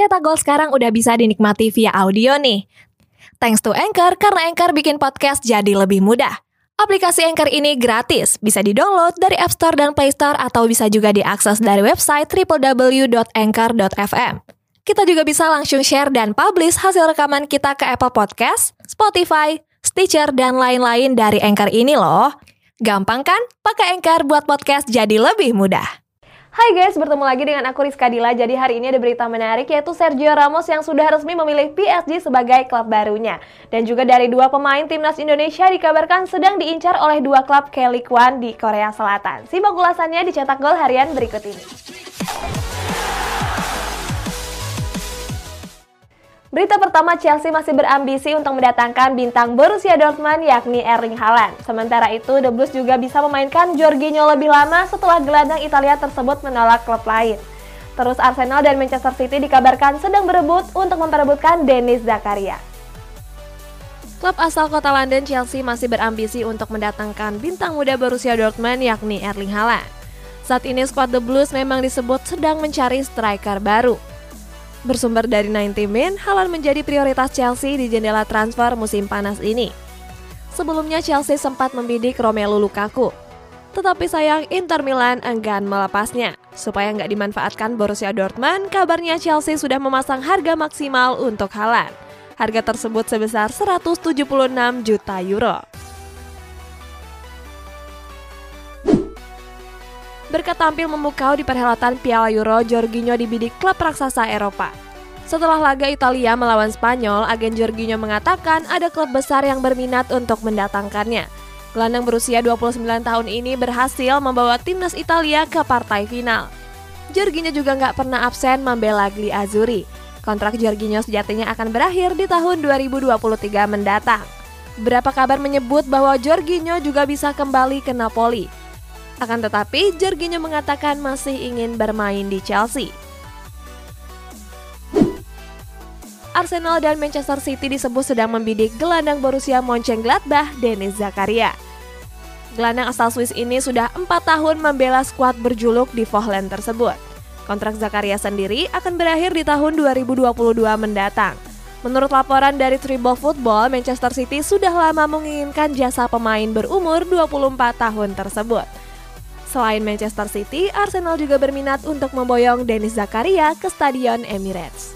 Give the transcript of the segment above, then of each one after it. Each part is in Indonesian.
Cetak Gol sekarang udah bisa dinikmati via audio nih. Thanks to Anchor, karena Anchor bikin podcast jadi lebih mudah. Aplikasi Anchor ini gratis, bisa di-download dari App Store dan Play Store atau bisa juga diakses dari website www.anchor.fm. Kita juga bisa langsung share dan publish hasil rekaman kita ke Apple Podcast, Spotify, Stitcher, dan lain-lain dari Anchor ini loh. Gampang kan? Pakai Anchor buat podcast jadi lebih mudah. Hai guys, bertemu lagi dengan aku Rizka Dila. Jadi hari ini ada berita menarik yaitu Sergio Ramos yang sudah resmi memilih PSG sebagai klub barunya. Dan juga dari dua pemain timnas Indonesia dikabarkan sedang diincar oleh dua klub K-League One di Korea Selatan. Simak ulasannya di cetak gol harian berikut ini. Berita pertama, Chelsea masih berambisi untuk mendatangkan bintang Borussia Dortmund yakni Erling Haaland. Sementara itu, The Blues juga bisa memainkan Jorginho lebih lama setelah gelandang Italia tersebut menolak klub lain. Terus Arsenal dan Manchester City dikabarkan sedang berebut untuk memperebutkan Denis Zakaria. Klub asal kota London Chelsea masih berambisi untuk mendatangkan bintang muda Borussia Dortmund yakni Erling Haaland. Saat ini skuad The Blues memang disebut sedang mencari striker baru. Bersumber dari 90 Min, Haaland menjadi prioritas Chelsea di jendela transfer musim panas ini. Sebelumnya Chelsea sempat membidik Romelu Lukaku. Tetapi sayang Inter Milan enggan melepasnya. Supaya nggak dimanfaatkan Borussia Dortmund, kabarnya Chelsea sudah memasang harga maksimal untuk Haaland. Harga tersebut sebesar 176 juta euro. Berkat tampil memukau di perhelatan Piala Euro, Jorginho dibidik klub raksasa Eropa. Setelah laga Italia melawan Spanyol, agen Jorginho mengatakan ada klub besar yang berminat untuk mendatangkannya. Gelandang berusia 29 tahun ini berhasil membawa timnas Italia ke partai final. Jorginho juga nggak pernah absen membela Gli Azzurri. Kontrak Jorginho sejatinya akan berakhir di tahun 2023 mendatang. Berapa kabar menyebut bahwa Jorginho juga bisa kembali ke Napoli. Akan tetapi, Jorginho mengatakan masih ingin bermain di Chelsea. Arsenal dan Manchester City disebut sedang membidik gelandang Borussia Mönchengladbach, Denis Zakaria. Gelandang asal Swiss ini sudah empat tahun membela skuad berjuluk di Vohland tersebut. Kontrak Zakaria sendiri akan berakhir di tahun 2022 mendatang. Menurut laporan dari Tribal Football, Manchester City sudah lama menginginkan jasa pemain berumur 24 tahun tersebut. Selain Manchester City, Arsenal juga berminat untuk memboyong Denis Zakaria ke Stadion Emirates.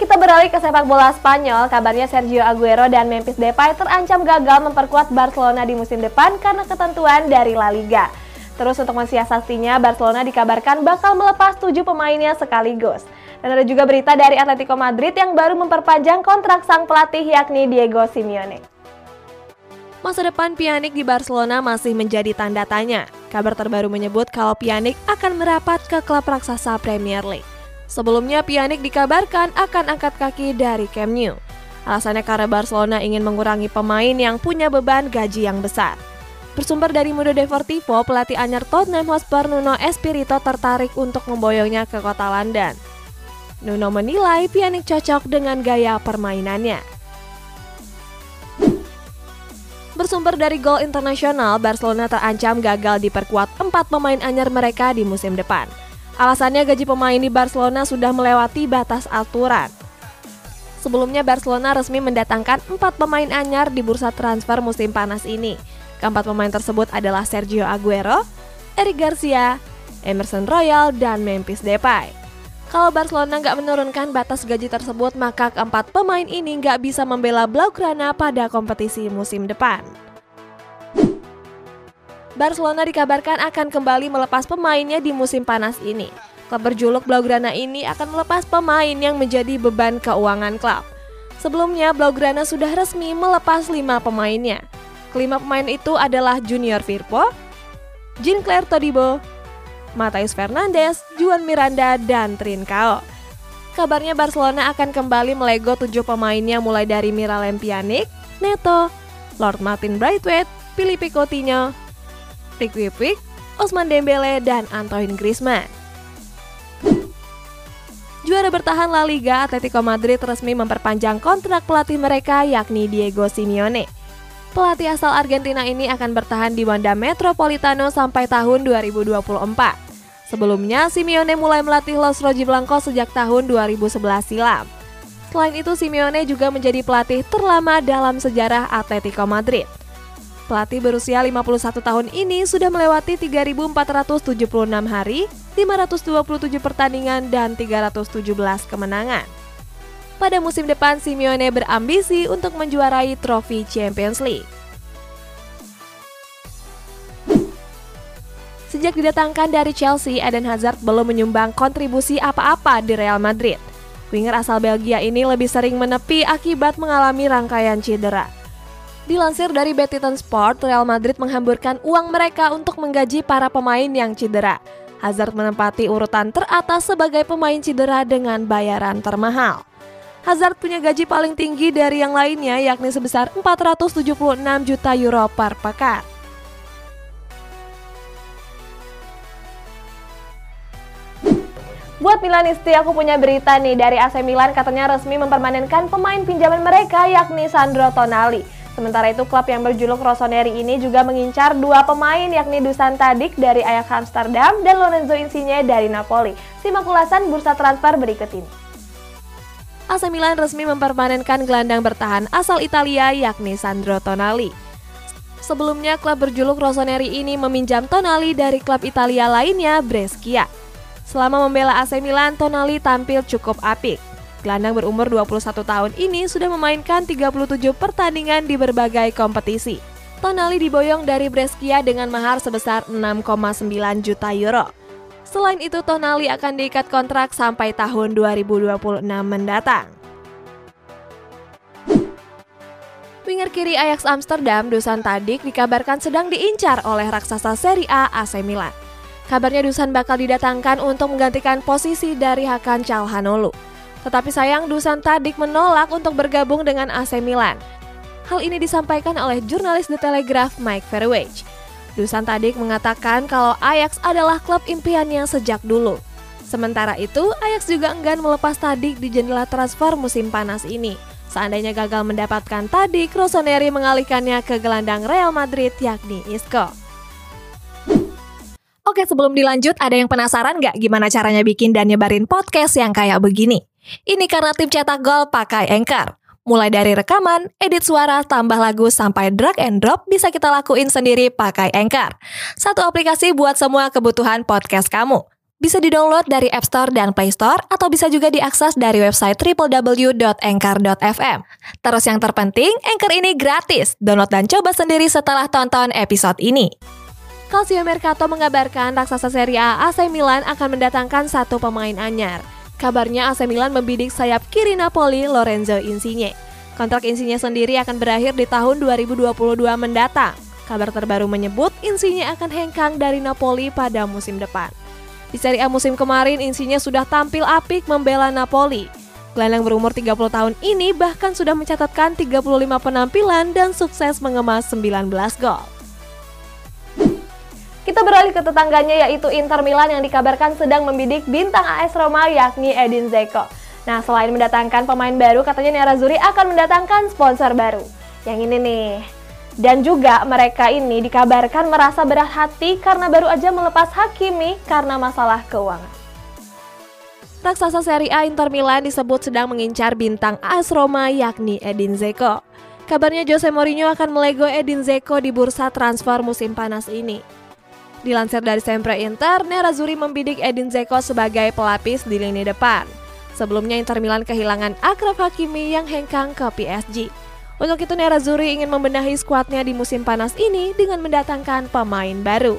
Kita beralih ke sepak bola Spanyol, kabarnya Sergio Aguero dan Memphis Depay terancam gagal memperkuat Barcelona di musim depan karena ketentuan dari La Liga. Terus untuk mensiasatinya, Barcelona dikabarkan bakal melepas tujuh pemainnya sekaligus. Dan ada juga berita dari Atletico Madrid yang baru memperpanjang kontrak sang pelatih yakni Diego Simeone. Masa depan Pjanic di Barcelona masih menjadi tanda tanya. Kabar terbaru menyebut kalau Pjanic akan merapat ke klub raksasa Premier League. Sebelumnya Pjanic dikabarkan akan angkat kaki dari Camp Nou. Alasannya karena Barcelona ingin mengurangi pemain yang punya beban gaji yang besar. Bersumber dari Mundo Deportivo, pelatih anyar Tottenham Hotspur Nuno Espirito tertarik untuk memboyongnya ke kota London. Nuno menilai Pjanic cocok dengan gaya permainannya. Bersumber dari gol internasional, Barcelona terancam gagal diperkuat empat pemain anyar mereka di musim depan. Alasannya gaji pemain di Barcelona sudah melewati batas aturan. Sebelumnya Barcelona resmi mendatangkan empat pemain anyar di bursa transfer musim panas ini. Keempat pemain tersebut adalah Sergio Aguero, Eric Garcia, Emerson Royal, dan Memphis Depay. Kalau Barcelona nggak menurunkan batas gaji tersebut, maka keempat pemain ini nggak bisa membela Blaugrana pada kompetisi musim depan. Barcelona dikabarkan akan kembali melepas pemainnya di musim panas ini. Klub berjuluk Blaugrana ini akan melepas pemain yang menjadi beban keuangan klub. Sebelumnya, Blaugrana sudah resmi melepas lima pemainnya. Kelima pemain itu adalah Junior Firpo, Jean-Claire Todibo, Matius Fernandes, Juan Miranda, dan Trincao. Kabarnya Barcelona akan kembali melego tujuh pemainnya mulai dari Miralem Pjanic, Neto, Lord Martin Braithwaite, Filipe Coutinho, Ricky Puig, Osman Dembele, dan Antoine Griezmann. Juara bertahan La Liga, Atletico Madrid resmi memperpanjang kontrak pelatih mereka yakni Diego Simeone. Pelatih asal Argentina ini akan bertahan di Wanda Metropolitano sampai tahun 2024. Sebelumnya, Simeone mulai melatih Los Rojiblanco sejak tahun 2011 silam. Selain itu, Simeone juga menjadi pelatih terlama dalam sejarah Atletico Madrid. Pelatih berusia 51 tahun ini sudah melewati 3.476 hari, 527 pertandingan, dan 317 kemenangan. Pada musim depan, Simeone berambisi untuk menjuarai trofi Champions League. Sejak didatangkan dari Chelsea, Eden Hazard belum menyumbang kontribusi apa-apa di Real Madrid. Winger asal Belgia ini lebih sering menepi akibat mengalami rangkaian cedera. Dilansir dari Betiton Sport, Real Madrid menghamburkan uang mereka untuk menggaji para pemain yang cedera. Hazard menempati urutan teratas sebagai pemain cedera dengan bayaran termahal. Hazard punya gaji paling tinggi dari yang lainnya yakni sebesar 476 juta euro per pekan. Buat Milanisti, aku punya berita nih dari AC Milan katanya resmi mempermanenkan pemain pinjaman mereka yakni Sandro Tonali. Sementara itu klub yang berjuluk Rossoneri ini juga mengincar dua pemain yakni Dusan Tadic dari Ajax Amsterdam dan Lorenzo Insigne dari Napoli. Simak ulasan bursa transfer berikut ini. AC Milan resmi mempermanenkan gelandang bertahan asal Italia yakni Sandro Tonali. Sebelumnya klub berjuluk Rossoneri ini meminjam Tonali dari klub Italia lainnya Brescia. Selama membela AC Milan, Tonali tampil cukup apik. Gelandang berumur 21 tahun ini sudah memainkan 37 pertandingan di berbagai kompetisi. Tonali diboyong dari Brescia dengan mahar sebesar 6,9 juta euro. Selain itu, Tonali akan diikat kontrak sampai tahun 2026 mendatang. Winger kiri Ajax Amsterdam, Dusan Tadic, dikabarkan sedang diincar oleh raksasa Serie A AC Milan. Kabarnya Dusan bakal didatangkan untuk menggantikan posisi dari Hakan Calhanoglu. Tetapi sayang Dusan Tadic menolak untuk bergabung dengan AC Milan. Hal ini disampaikan oleh jurnalis The Telegraph Mike Fairwage. Dusan Tadic mengatakan kalau Ajax adalah klub impiannya sejak dulu. Sementara itu, Ajax juga enggan melepas Tadic di jendela transfer musim panas ini. Seandainya gagal mendapatkan Tadic, Rossoneri mengalihkannya ke gelandang Real Madrid yakni Isco. Oke, sebelum dilanjut, ada yang penasaran nggak gimana caranya bikin dan nyebarin podcast yang kayak begini? Ini karena tim cetak gol pakai Anchor. Mulai dari rekaman, edit suara, tambah lagu, sampai drag and drop bisa kita lakuin sendiri pakai Anchor. Satu aplikasi buat semua kebutuhan podcast kamu. Bisa didownload dari App Store dan Play Store atau bisa juga diakses dari website www.anchor.fm. Terus yang terpenting, Anchor ini gratis. Download dan coba sendiri setelah tonton episode ini. Calcio Mercato mengabarkan raksasa Serie A AC Milan akan mendatangkan satu pemain anyar. Kabarnya AC Milan membidik sayap kiri Napoli Lorenzo Insigne. Kontrak Insigne sendiri akan berakhir di tahun 2022 mendatang. Kabar terbaru menyebut Insigne akan hengkang dari Napoli pada musim depan. Di Serie A musim kemarin, Insigne sudah tampil apik membela Napoli. Gelandang berumur 30 tahun ini bahkan sudah mencatatkan 35 penampilan dan sukses mengemas 19 gol. Kita beralih ke tetangganya yaitu Inter Milan yang dikabarkan sedang membidik bintang AS Roma yakni Edin Zeko. Nah, selain mendatangkan pemain baru, katanya Nerazzurri akan mendatangkan sponsor baru. Yang ini nih. Dan juga mereka ini dikabarkan merasa berat hati karena baru aja melepas Hakimi karena masalah keuangan. Raksasa Serie A Inter Milan disebut sedang mengincar bintang AS Roma yakni Edin Zeko. Kabarnya Jose Mourinho akan melego Edin Zeko di bursa transfer musim panas ini. Dilansir dari Sempre Inter, Nerazzurri membidik Edin Zeko sebagai pelapis di lini depan. Sebelumnya Inter Milan kehilangan Akraf Hakimi yang hengkang ke PSG. Untuk itu Nerazzurri ingin membenahi skuadnya di musim panas ini dengan mendatangkan pemain baru.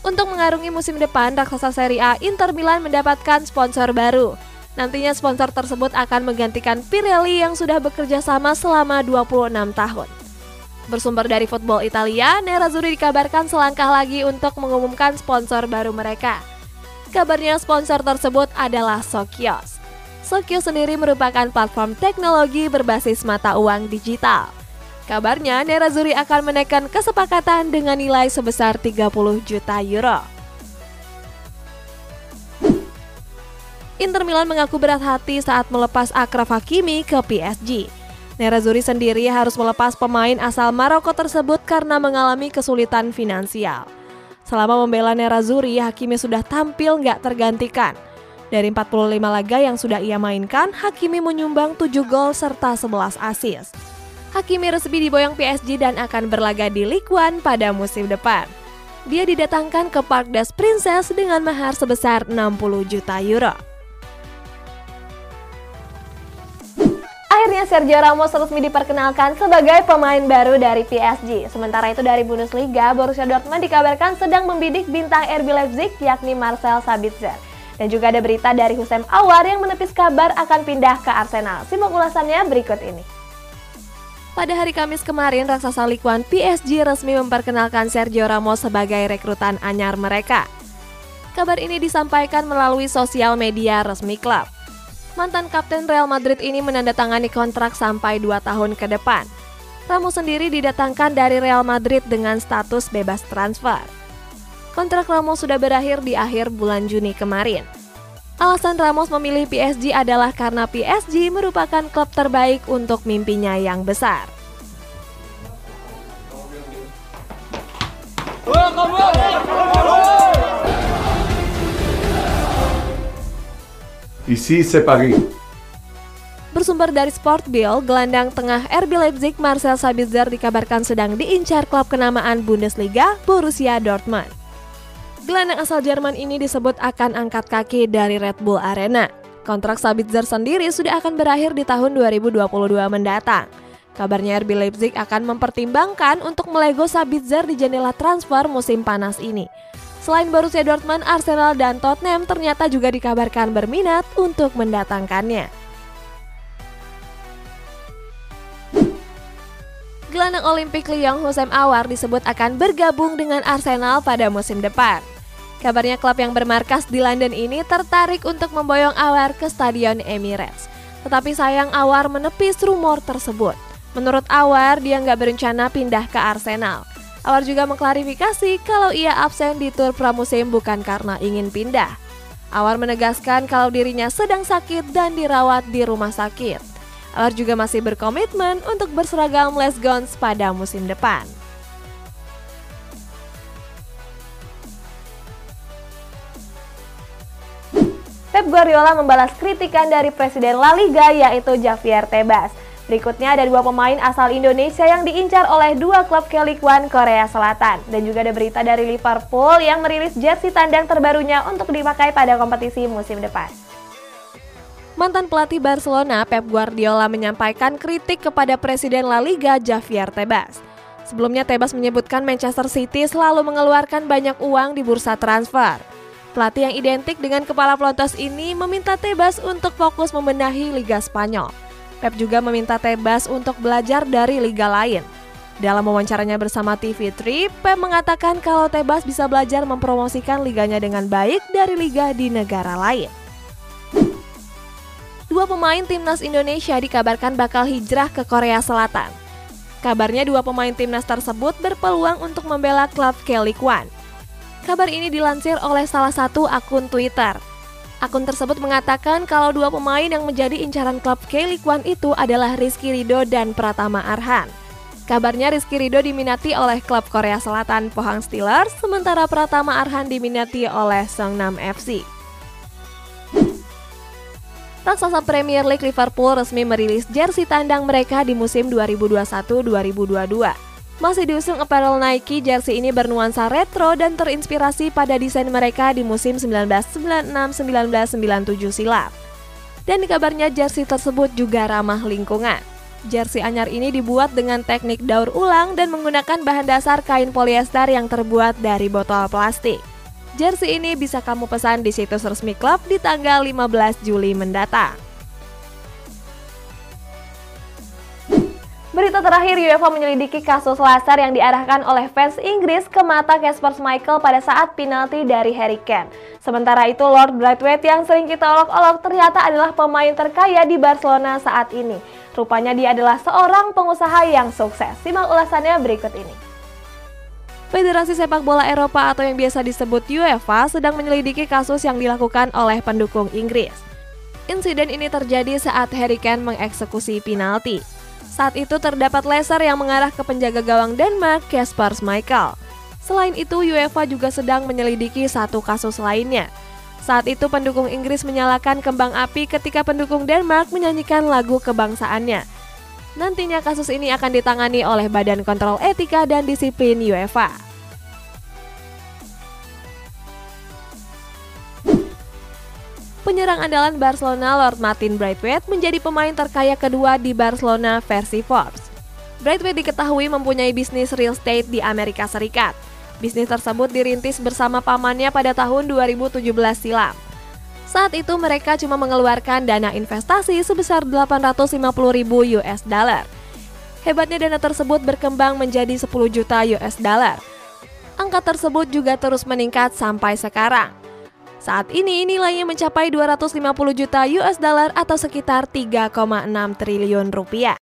Untuk mengarungi musim depan, raksasa Serie A Inter Milan mendapatkan sponsor baru. Nantinya sponsor tersebut akan menggantikan Pirelli yang sudah bekerja sama selama 26 tahun. Bersumber dari Football Italia, Nerazzurri dikabarkan selangkah lagi untuk mengumumkan sponsor baru mereka. Kabarnya sponsor tersebut adalah Sokios. Sokios sendiri merupakan platform teknologi berbasis mata uang digital. Kabarnya Nerazzurri akan menaikkan kesepakatan dengan nilai sebesar 30 juta euro. Inter Milan mengaku berat hati saat melepas Akraf Hakimi ke PSG. Nerazzurri sendiri harus melepas pemain asal Maroko tersebut karena mengalami kesulitan finansial. Selama membela Nerazzurri, Hakimi sudah tampil nggak tergantikan. Dari 45 laga yang sudah ia mainkan, Hakimi menyumbang 7 gol serta 11 assist. Hakimi resmi diboyong PSG dan akan berlaga di Ligue 1 pada musim depan. Dia didatangkan ke Park des Princes dengan mahar sebesar 60 juta euro. Akhirnya Sergio Ramos resmi diperkenalkan sebagai pemain baru dari PSG. Sementara itu dari Bundesliga, Borussia Dortmund dikabarkan sedang membidik bintang RB Leipzig yakni Marcel Sabitzer. Dan juga ada berita dari Hussein Awar yang menepis kabar akan pindah ke Arsenal. Simak ulasannya berikut ini. Pada hari Kamis kemarin, raksasa Likuan PSG resmi memperkenalkan Sergio Ramos sebagai rekrutan anyar mereka. Kabar ini disampaikan melalui sosial media resmi klub. Mantan kapten Real Madrid ini menandatangani kontrak sampai 2 tahun ke depan. Ramos sendiri didatangkan dari Real Madrid dengan status bebas transfer kontrak Ramos sudah berakhir di akhir bulan Juni kemarin. Alasan Ramos memilih PSG adalah karena PSG merupakan klub terbaik untuk mimpinya yang besar. Ici c'est. Bersumber dari Sport Bill, gelandang tengah RB Leipzig Marcel Sabitzer dikabarkan sedang diincar klub kenamaan Bundesliga Borussia Dortmund. Gelandang asal Jerman ini disebut akan angkat kaki dari Red Bull Arena. Kontrak Sabitzer sendiri sudah akan berakhir di tahun 2022 mendatang. Kabarnya RB Leipzig akan mempertimbangkan untuk melego Sabitzer di jendela transfer musim panas ini. Selain Borussia Dortmund, Arsenal dan Tottenham ternyata juga dikabarkan berminat untuk mendatangkannya. Gelandang Olimpik Lyon Hosem Awar disebut akan bergabung dengan Arsenal pada musim depan. Kabarnya klub yang bermarkas di London ini tertarik untuk memboyong Awar ke Stadion Emirates. Tetapi sayang Awar menepis rumor tersebut. Menurut Awar, dia nggak berencana pindah ke Arsenal. Awar juga mengklarifikasi kalau ia absen di tur pramusim bukan karena ingin pindah. Awar menegaskan kalau dirinya sedang sakit dan dirawat di rumah sakit. Awar juga masih berkomitmen untuk berseragam Les Gons pada musim depan. Pep Guardiola membalas kritikan dari Presiden La Liga yaitu Javier Tebas. Berikutnya ada dua pemain asal Indonesia yang diincar oleh dua klub Kelly One Korea Selatan. Dan juga ada berita dari Liverpool yang merilis jersey tandang terbarunya untuk dipakai pada kompetisi musim depan. Mantan pelatih Barcelona Pep Guardiola menyampaikan kritik kepada Presiden La Liga Javier Tebas. Sebelumnya Tebas menyebutkan Manchester City selalu mengeluarkan banyak uang di bursa transfer. Pelatih yang identik dengan kepala pelontos ini meminta Tebas untuk fokus membenahi Liga Spanyol. Pep juga meminta Tebas untuk belajar dari liga lain. Dalam wawancaranya bersama TV3, Pep mengatakan kalau Tebas bisa belajar mempromosikan liganya dengan baik dari liga di negara lain. Dua pemain timnas Indonesia dikabarkan bakal hijrah ke Korea Selatan. Kabarnya dua pemain timnas tersebut berpeluang untuk membela klub Kelly Kwan. Kabar ini dilansir oleh salah satu akun Twitter. Akun tersebut mengatakan kalau dua pemain yang menjadi incaran klub Kelly Kwan itu adalah Rizky Rido dan Pratama Arhan. Kabarnya Rizky Rido diminati oleh klub Korea Selatan Pohang Steelers, sementara Pratama Arhan diminati oleh Songnam FC. Raksasa Premier League Liverpool resmi merilis jersey tandang mereka di musim 2021-2022. Masih diusung apparel Nike, jersey ini bernuansa retro dan terinspirasi pada desain mereka di musim 1996-1997 silam. Dan kabarnya jersey tersebut juga ramah lingkungan. Jersey anyar ini dibuat dengan teknik daur ulang dan menggunakan bahan dasar kain polyester yang terbuat dari botol plastik. Jersey ini bisa kamu pesan di situs resmi klub di tanggal 15 Juli mendatang. Berita terakhir, UEFA menyelidiki kasus laser yang diarahkan oleh fans Inggris ke mata Casper Michael pada saat penalti dari Harry Kane. Sementara itu, Lord Braithwaite yang sering kita olok-olok ternyata adalah pemain terkaya di Barcelona saat ini. Rupanya dia adalah seorang pengusaha yang sukses. Simak ulasannya berikut ini. Federasi Sepak Bola Eropa atau yang biasa disebut UEFA sedang menyelidiki kasus yang dilakukan oleh pendukung Inggris. Insiden ini terjadi saat Harry Kane mengeksekusi penalti. Saat itu terdapat laser yang mengarah ke penjaga gawang Denmark, Kasper Schmeichel. Selain itu, UEFA juga sedang menyelidiki satu kasus lainnya. Saat itu pendukung Inggris menyalakan kembang api ketika pendukung Denmark menyanyikan lagu kebangsaannya. Nantinya kasus ini akan ditangani oleh Badan Kontrol Etika dan Disiplin UEFA. Penyerang andalan Barcelona Lord Martin Braithwaite menjadi pemain terkaya kedua di Barcelona versi Forbes. Braithwaite diketahui mempunyai bisnis real estate di Amerika Serikat. Bisnis tersebut dirintis bersama pamannya pada tahun 2017 silam. Saat itu mereka cuma mengeluarkan dana investasi sebesar 850 ribu US dollar. Hebatnya dana tersebut berkembang menjadi 10 juta US dollar. Angka tersebut juga terus meningkat sampai sekarang. Saat ini nilainya mencapai 250 juta US dollar atau sekitar 3,6 triliun rupiah.